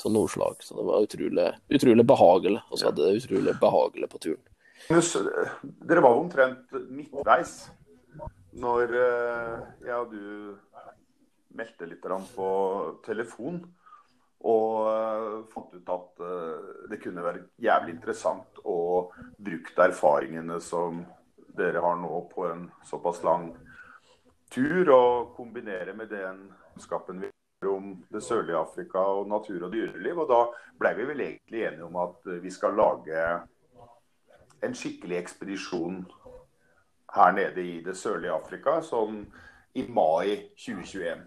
til slag. Så det var utrolig, utrolig behagelig. Og så hadde det utrolig behagelig på turen. Dere var omtrent midtveis når jeg og du meldte litt på telefon. Og fant ut at det kunne være jævlig interessant å bruke erfaringene som dere har nå på en såpass lang tur, og kombinere med den kunnskapen vi har om det sørlige Afrika og natur og dyreliv. Og da ble vi vel egentlig enige om at vi skal lage en skikkelig ekspedisjon her nede i det sørlige Afrika, sånn i mai 2021.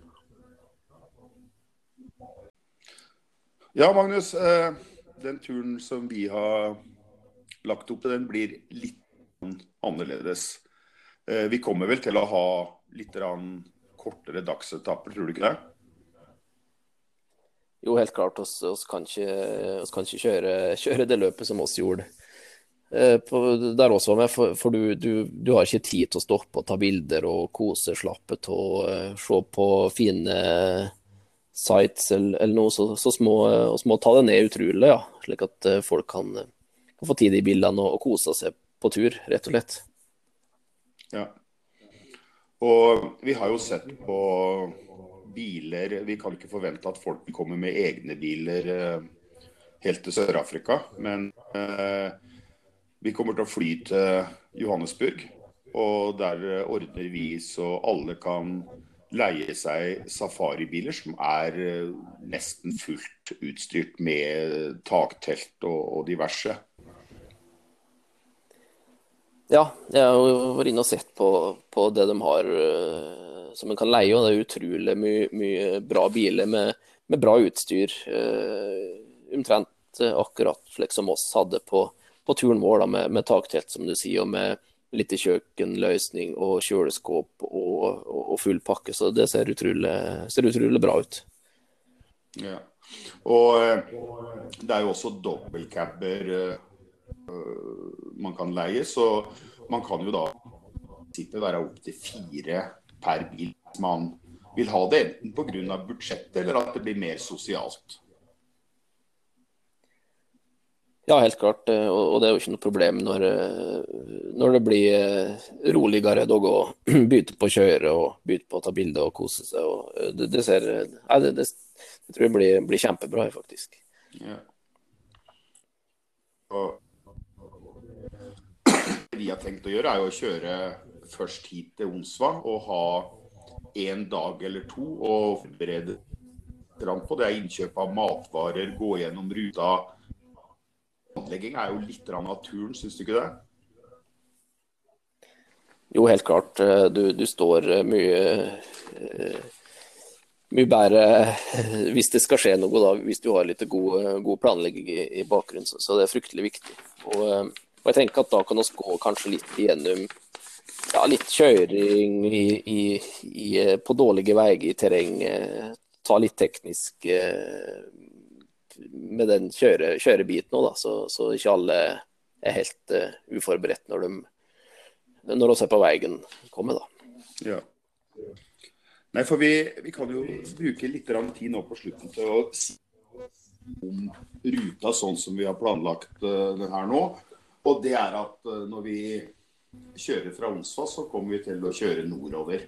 Ja, Magnus. Eh, den turen som vi har lagt opp til, den blir litt annerledes. Eh, vi kommer vel til å ha litt kortere dagsetapper, tror du ikke det? Jo, helt klart. Kan ikke, oss kan ikke kjøre, kjøre, det løpet som oss gjorde eh, på, der også med, for, for du, du, du, har ikke tid til å stoppe og ta bilder og kose, slappe av, se på fine sites eller, eller noe, så, så små, og små ta det ned utrolig, ja. Slik at eh, folk kan, kan få tid i bildene og, og, kose seg på tur, rett og slett. Ja. Og vi har jo sett på biler Vi kan ikke forvente at folk kommer med egne biler eh, helt til Sør-Afrika. Men eh, vi kommer til å fly til Johannesburg. Og der ordner vi så alle kan leie seg safaribiler som er eh, nesten fullt utstyrt med taktelt og, og diverse. Ja, jeg har vært inne og sett på, på det de har uh, som en kan leie. og Det er utrolig mye, mye bra biler med, med bra utstyr. Uh, omtrent akkurat slik som oss hadde på, på turen vår, da, med, med taktelt, som du sier. og med litt kjøkkenløsning og kjøleskap og, og, og, full pakke. Så det ser utrolig, ser utrolig bra ut. Ja. Og det er jo også dobbeltcaber man kan leie, så man kan jo da prinsippet være opptil fire per bil hvis man vil ha det, enten pga. budsjettet eller at det blir mer sosialt. Ja, helt klart. Eh, og det er jo ikke noe problem når, eh, når det blir eh, roligere å gå *clears throat* bytte på å kjøre og bytte på å ta bilder og kose seg. Og det, det, ser, ja, det, det, det, tror jeg blir, blir kjempebra, faktisk. Ja. Og vi har tenkt å gjøre, er jo å kjøre først hit til Onsva og ha en dag eller to å forberede på. Det er innkjøp av matvarer, gå gjennom ruta planlegging er jo litt av naturen, syns du ikke det? Jo, helt klart. Eh, du, du står eh, mye eh, mye bedre hvis det skal skje noe, da, hvis du har litt god, god planlegging i, bakgrunnen. Så, det er fryktelig viktig. Og, og, jeg tenker at da kan vi gå kanskje litt igjennom ja, litt kjøring i, i, i, på dårlige veier i terreng. Ta litt teknisk med den kjøre, kjørebiten òg, så, så, ikke alle er helt uh, uforberedt når de når de er på veien kommer, da. Ja. Nei, for vi, vi, kan jo bruke litt tid nå på slutten til å si om ruta sånn som vi har planlagt den her nå. Og det er at uh, når vi kjører fra Onsfoss, så kommer vi til å kjøre nordover.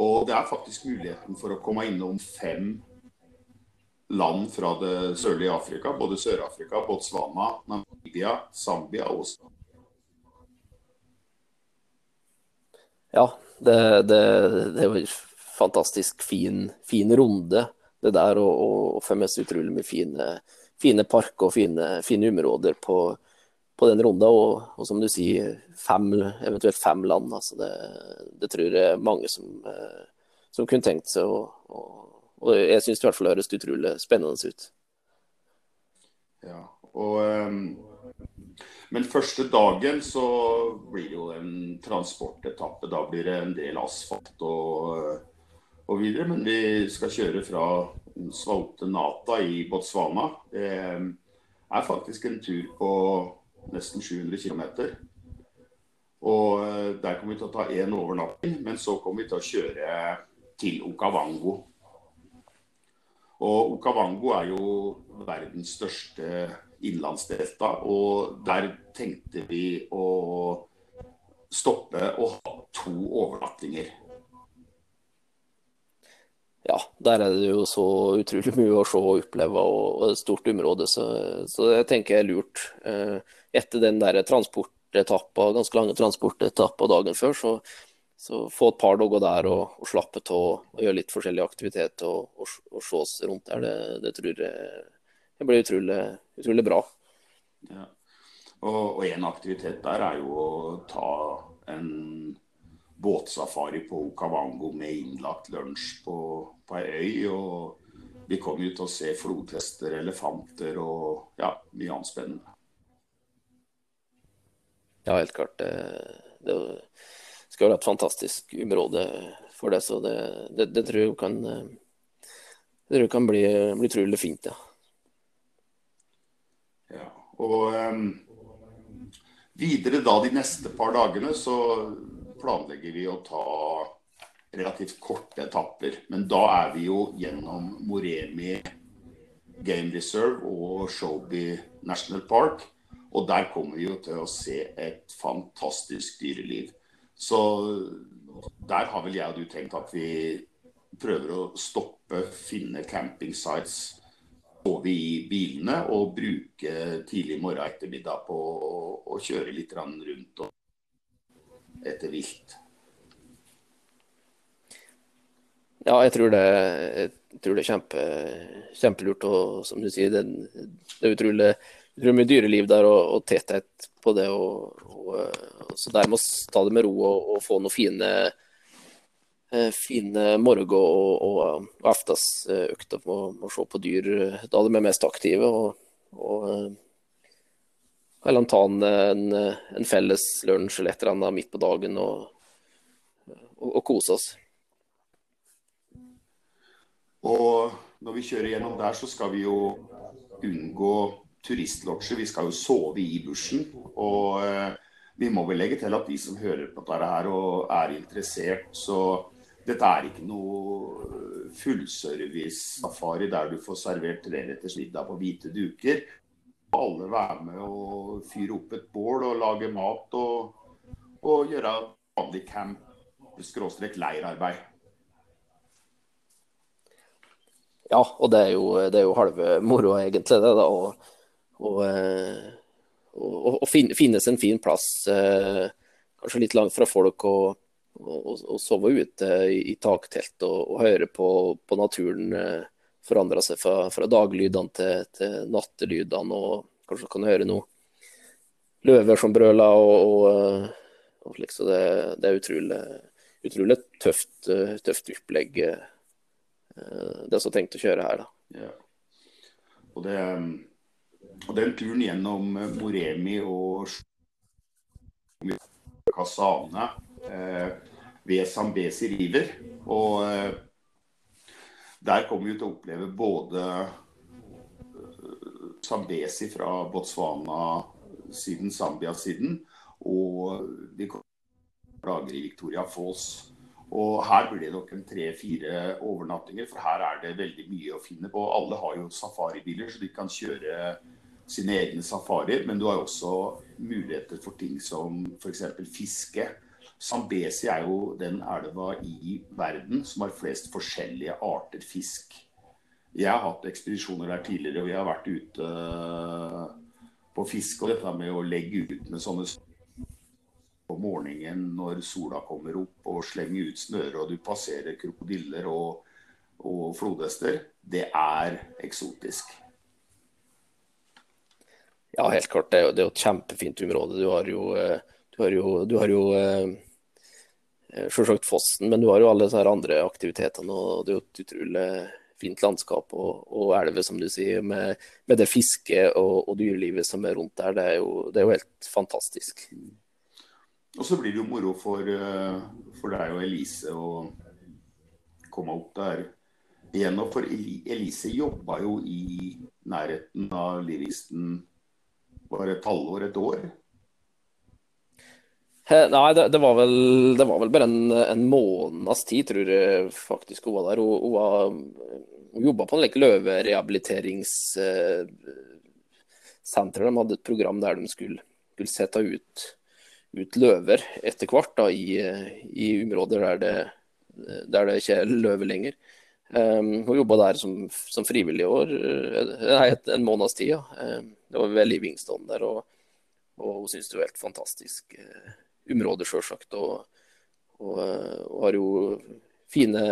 Og det er faktisk muligheten for å komme innom fem land fra det sørlige Afrika, både Sør-Afrika, Botswana, Namibia, Zambia og Ja, det, det, det var fantastisk fin, fin, runde, det der. Og, og med utrolig mye fine, fine parker og fine, fine områder på, på den runden, Og, og, som du sier, fem, eventuelt fem land. Altså det, det tror jeg er mange som, eh, som kunne tenkt seg Og, og, og jeg syns det i hvert fall høres utrolig spennende ut. Ja, og um, Men første dagen så blir det jo en transportetappe. Da blir det en del asfalt og, og videre. Men vi skal kjøre fra Svalte Nata i Botswana. Det er faktisk en tur på nesten 700 km. Og eh, der kommer vi til å ta én overnatting, men så kommer vi til å kjøre til Okavango og Okavango er jo verdens største innlandsdelta, og der tenkte vi å stoppe og ha to overnattinger. Ja, der er det jo så utrolig mye å se og oppleve, og et stort område, så, så det tenker jeg er lurt. Eh, etter den der transportetappa, ganske lange transportetappa dagen før, så så få et par dager der og, og slappe av og gjøre litt forskjellig aktivitet og, og, og se oss rundt der, det, det tror jeg det blir utrolig, utrolig bra. Ja. Og, en aktivitet der er jo å ta en båtsafari på Okavango med innlagt lunsj på, på ei øy. Og vi kommer jo til å se flodhester, elefanter og ja, mye annet spennende. Ja, helt klart. Det, skal være et fantastisk område for det. Så det, det, det tror jeg kan, det tror jeg kan bli, bli utrolig fint. Ja. ja og um, videre da de neste par dagene så planlegger vi å ta relativt korte etapper. Men da er vi jo gjennom Moremi Game Reserve og Showby National Park. Og der kommer vi jo til å se et fantastisk dyreliv. Så der har vel jeg og du tenkt at vi prøver å stoppe, finne camping sites, over i bilene og bruke tidlig morgen ettermiddag på å, kjøre litt rundt etter vilt. Ja, jeg tror det, jeg tror det er kjempe, kjempelurt. Og som du sier, det, det er utrolig, utrolig mye dyreliv der og, og tetthet på det. Og, og, så der må vi ta det med ro og, og få noen fine fine fin morgen og, og, og aftensøkter med, med å se på dyr da de er mest aktive. og eller ta en, en, en, felles lunsj eller et eller annet midt på dagen og, og, og kose oss. Og når vi kjører gjennom der, så skal vi jo unngå turistlodger. Vi skal jo sove i bushen. Og eh, vi må vel legge til at de som hører på dette her og er interessert, så dette er ikke noe øh, fullservice-safari der du får servert treretters middag på hvite duker. Alle være med og fyre opp et bål og lage mat og, og gjøre vanlig camp, Ja, og det er jo, det er jo halve moroa, egentlig, det. da, og, og finnes en fin plass, eh, kanskje litt langt fra folk. og og, og sove ute i, taktelt og, og, høre på, på naturen eh, forandre seg fra, fra daglydene til, til nattelydene. Og kanskje kan høre noe løver som brøler og, og, eh, og slik. Så det, det, er utrolig, utrolig tøft, eh, tøft opplegg, eh, det som er tenkt å kjøre her. da. Ja. Og, det, og den turen gjennom Moremi og Kasane Eh, ved Zambesi River. Og eh, der kommer vi til å oppleve både Zambesi eh, fra Botswana-siden, Zambia-siden, og vi dager i Victoria Falls. Og her blir det nok en tre-fire overnattinger, for her er det veldig mye å finne på. Alle har jo safaribiler, så de kan kjøre sine egne safarier. Men du har også muligheter for ting som f.eks. fiske. Zambesi er jo den elva i verden som har flest forskjellige arter fisk. Jeg har hatt ekspedisjoner der tidligere, og vi har vært ute eh, på fiske. Og dette med å legge ut med sånne på morgenen når sola kommer opp og slenger ut snøre, og du passerer krokodiller og, og flodhester, det er eksotisk. Ja, helt klart. Det er jo, det er jo et kjempefint område. Du har jo, eh, du har jo, du har jo eh, Eh, selvsagt fossen, men du har jo alle disse andre aktivitetene. og Det er jo et utrolig fint landskap og, og elver, som du sier, med, med det fisket og, og, dyrelivet som er rundt der. Det er jo, det er jo helt fantastisk. Og så blir det jo moro for, eh, for deg og Elise å komme opp der igjen. Og for Elise jobba jo i nærheten av Livingston bare et halvår, et år. Nei, det, det, var vel, det, var vel, bare en, en måneds tid, tror jeg faktisk hun var der. Hun, hun, hun jobba på en like løverehabiliteringssenter. De hadde et program der de skulle, skulle sette ut, ut, løver etter hvert da, i, i områder der det, der det ikke er løver lenger. Um, hun jobba der som, som frivillig i år, nei, en måneds tid. Ja. Um, det var veldig Livingston der, og, og hun syns det var helt fantastisk. Uh, område, sjølsagt. Og, og, og, har jo fine,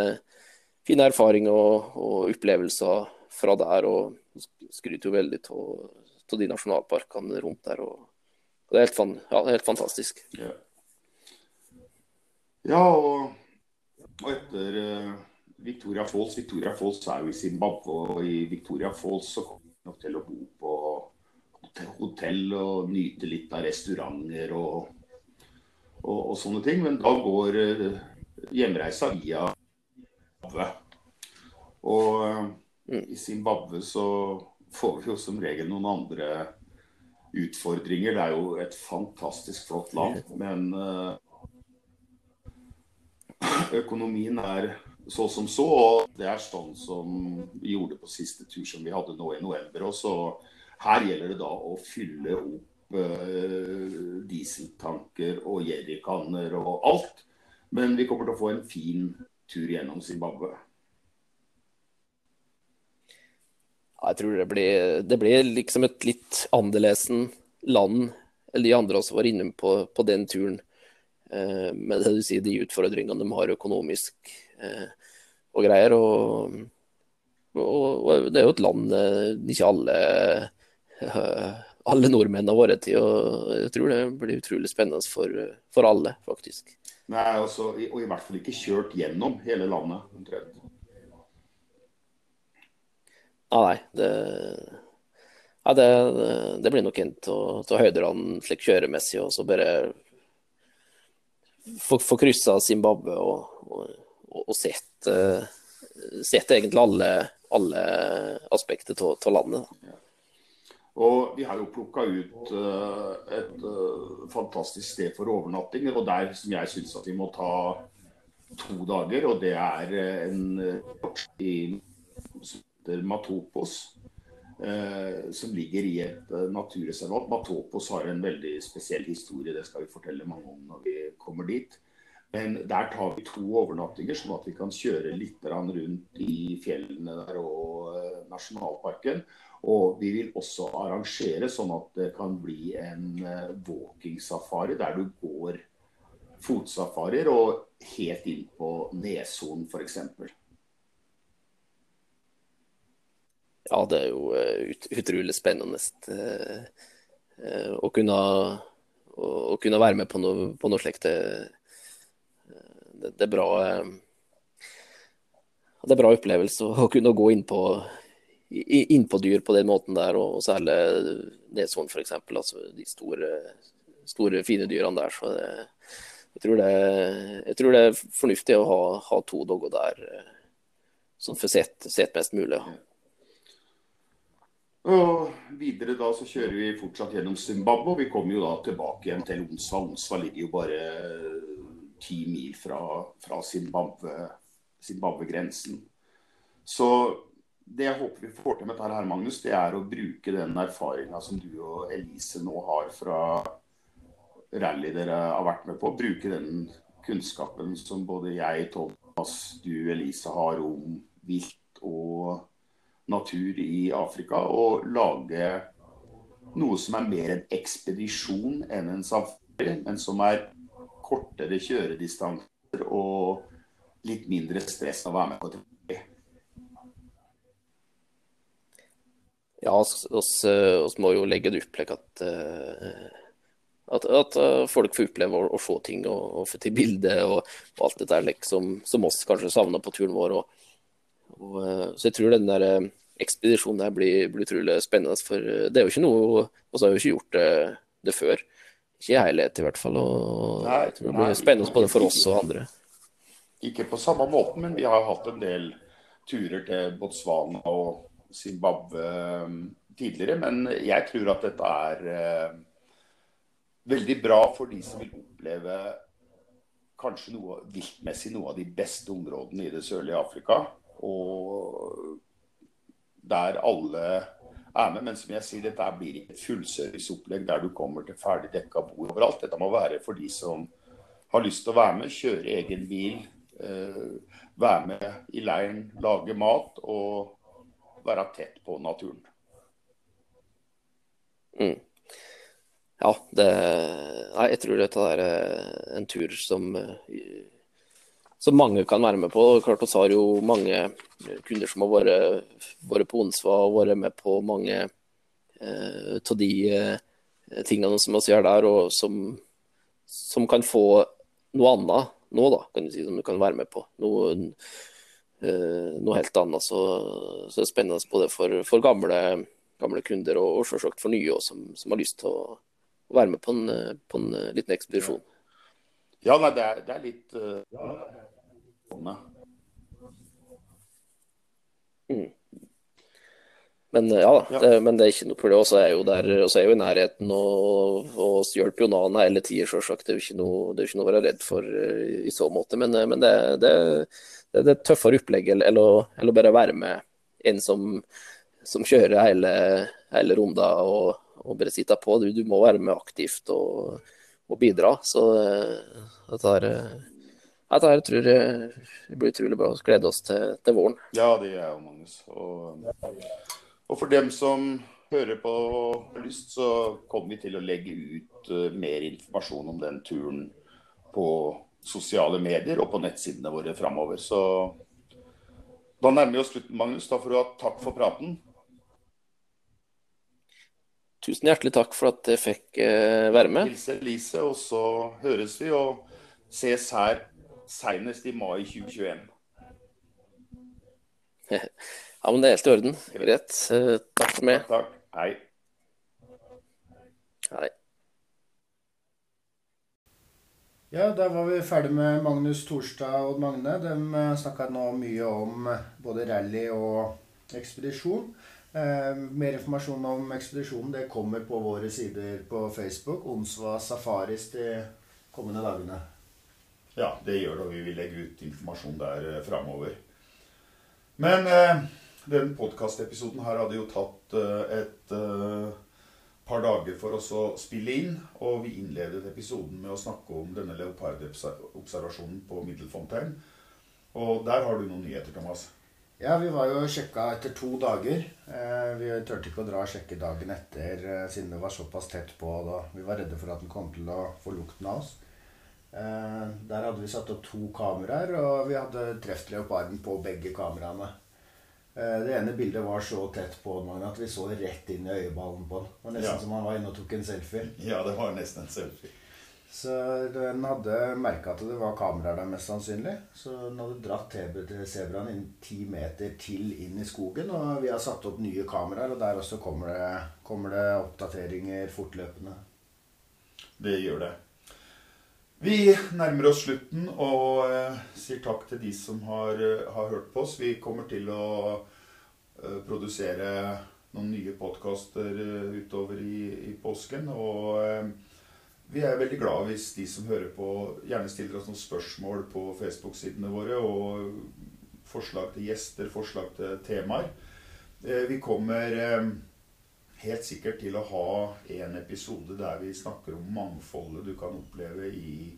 fine erfaringer og, og, opplevelser fra der. Og skryter jo veldig av de nasjonalparkene rundt der. Og, og det, er fan, ja, det, er helt fantastisk. Ja, ja og, etter uh, Victoria Falls Victoria Falls er jo i Zimbabwe, og i Victoria Falls så kommer vi nok til å bo på hotell og nyte litt av restauranter og og, og, sånne ting. Men da går uh, hjemreisa via Zimbabwe. Og uh, i Zimbabwe så får vi jo som regel noen andre utfordringer. Det er jo et fantastisk flott land, men uh, økonomien er så som så. Og det er sånn som vi gjorde på siste tur som vi hadde nå i november. Og så her gjelder det da å fylle opp uh, dieseltanker og jerrykanner og alt. Men vi kommer til å få en fin tur gjennom Zimbabwe. Jeg tror det blir, det blir liksom et litt annerledesen land eller de andre også var inne på, på den turen. Eh, med det du sier, de utfordringene de har økonomisk eh, og greier. Og, og, og, det er jo et land eh, ikke alle eh, alle nordmenn har vært i. og Jeg tror det blir utrolig spennende for, for alle, faktisk. Nei, også, altså, Og i hvert fall ikke kjørt gjennom hele landet. omtrent. Ah, nei, det, ja, det, det, blir nok en av høyderne slik kjøremessig, og så bare få, få kryssa Zimbabwe og, og, og sett, uh, sett, egentlig alle, alle aspekter av landet. Og vi har jo plukka ut uh, et uh, fantastisk sted for overnatting, og der som jeg syns at vi må ta to dager, og det er en i heter Matopos. Eh, som ligger i et eh, naturreservat. Matopos har en veldig spesiell historie, det skal vi fortelle mange om når vi kommer dit. Men der tar vi to overnattinger, sånn at vi kan kjøre litt rundt i fjellene der og eh, nasjonalparken. Og vi vil også arrangere sånn at det kan bli en walking-safari der du går fotsafarier og helt inn på Nesodden f.eks. ja, det er jo eh, ut, utrolig spennende uh, uh, å, kunne, å, å, kunne, være med på noe, på noe slikt. Det, det, det, er bra Det er bra opplevelse å kunne gå inn på, inn dyr på den måten der, og særlig neshorn f.eks. Altså de store, store, fine dyrene der. så det, jeg tror, det, jeg tror det er fornuftig å ha, ha to dogger der, sånn for sett, sett mest mulig. Og videre da så kjører vi fortsatt gjennom Zimbabwe. og Vi kommer jo da tilbake igjen til Onsva. Onsva ligger jo bare ti mil fra, fra Zimbabwe-grensen. Så det jeg håper vi får til med dette, her, Magnus, det er å bruke den erfaringa som du og Elise nå har fra rally dere har vært med på. Bruke den kunnskapen som både jeg, Thomas, du, Elise har om vilt og natur i Afrika og lage noe som er mer en ekspedisjon enn en safari, men som er kortere kjøredistanser og litt mindre stress å være med på. Ja, vi må jo legge det opp slik at, eh, at, at, eh, folk får oppleve å se ting og, og få til bilder og, og, alt dette liksom, som oss kanskje savner på turen vår. Og, og, eh, så jeg tror den der ekspedisjonen der blir, blir utrolig spennende. For eh, det er jo ikke noe Vi har jo ikke gjort det, det før. Ikke i helhet i hvert fall. og nei, jeg tror Det blir nei, spennende både for oss og andre. Ikke på samme måten, men vi har hatt en del turer til Botswana og Zimbabwe eh, tidligere. Men jeg tror at dette er eh, veldig bra for de som vil oppleve kanskje noe viltmessig noe av de beste områdene i det sørlige Afrika. Og der alle er med. Men som jeg sier, dette blir ikke et fullserviceopplegg der du kommer til ferdig dekka bord overalt. Dette må være for de som har lyst til å være med, kjøre egen bil, eh, være med i leiren, lage mat og være tett på naturen. Mm. Ja, det, jeg tror dette er eh, en tur som uh, som mange kan være med på. Klart oss har jo mange kunder som har vært, vært på Onsva og vært med på mange eh, av de eh, tingene som vi gjør der, og som, som, kan få noe annet nå, da, kan du si, som du kan være med på. Noe, eh, noe helt annet. Så, så det er spennende både for, for gamle, gamle, kunder og, og selvsagt for nye også, som, som, har lyst til å, å være med på en, på en liten ekspedisjon. Ja, nei, det er, det er litt uh, Mm. Men ja, ja. Det, men det er ikke noe problem. Vi er jo der, også er jo i nærheten og, og hjelper jo Nana hele tida, selvsagt. Det er jo ikke noe, det er ikke noe å være redd for uh, i så måte. Men, men det, det, det, er et tøffere opplegg enn å bare være med en som, som kjører hele, hele runda og, og, bare sitter på. Du, du, må være med aktivt og, og bidra. Så eh, dette her, eh, dette her tror jeg blir utrolig bra. Vi gleder oss til, til, våren. Ja, det gjør jeg òg, Magnus. Og, og, for dem som hører på og har lyst, så kommer vi til å legge ut uh, mer informasjon om den turen på sosiale medier og på nettsidene våre framover. Så da nærmer vi oss slutten, Magnus. Da får du ha takk for praten. Tusen hjertelig takk for at jeg fikk eh, være med. Hils Lise, og så høres vi og ses her senest i mai 2021. ja, men det er helt i orden. Greit. Eh, takk for meg. Takk. Hei. Hei. Ja, da var vi ferdig med Magnus Torstad og Magne. De eh, snakka nå mye om både rally og ekspedisjon. Eh, mer informasjon om ekspedisjonen det kommer på våre sider på Facebook. Onsva Safaris de kommende dagene. Ja, det gjør det. og Vi vil legge ut informasjon der eh, framover. Men eh, den podkastepisoden her hadde jo tatt eh, et eh, par dager for oss å spille inn. Og vi innledet episoden med å snakke om denne leopardobservasjonen på Middelfontein. Og der har du noen nyheter, Thomas. Ja, vi var jo og sjekka etter to dager. Eh, vi turte ikke å dra og sjekke dagen etter eh, siden det var såpass tett på. Da. Vi var redde for at den kom til å få lukten av oss. Eh, der hadde vi satt opp to kameraer, og vi hadde truffet leoparden på begge kameraene. Det ene bildet var så tett på den at vi så rett inn i øyeballen på den. Det var nesten ja. som han var inne og tok en selfie. Ja, det var nesten en selfie. Så den hadde merka at det var kameraer der, mest sannsynlig. Så den hadde dratt sebraen inn ti meter til inn i skogen. Og vi har satt opp nye kameraer, og der også kommer det, kommer det oppdateringer fortløpende. Det gjør det. Vi nærmer oss slutten og eh, sier takk til de som har, eh, har, hørt på oss. Vi kommer til å eh, produsere noen nye podkaster utover i, i, påsken. Og vi er veldig glad hvis de som hører på, gjerne stiller oss noen spørsmål på Facebook-sidene våre. Og forslag til gjester, forslag til temaer. Vi kommer helt sikkert til å ha en episode der vi snakker om mangfoldet du kan oppleve i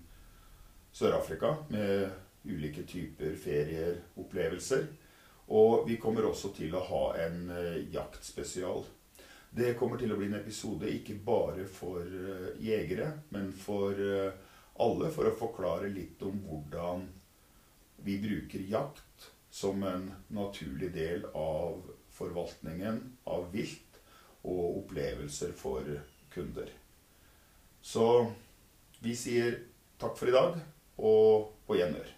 Sør-Afrika. Med ulike typer ferieopplevelser. Og vi kommer også til å ha en eh, jaktspesial det kommer til å bli en episode ikke bare for uh, jegere, men for uh, alle, for å forklare litt om hvordan vi bruker jakt som en naturlig del av forvaltningen av vilt og opplevelser for kunder. Så vi sier takk for i dag, og på gjenhør.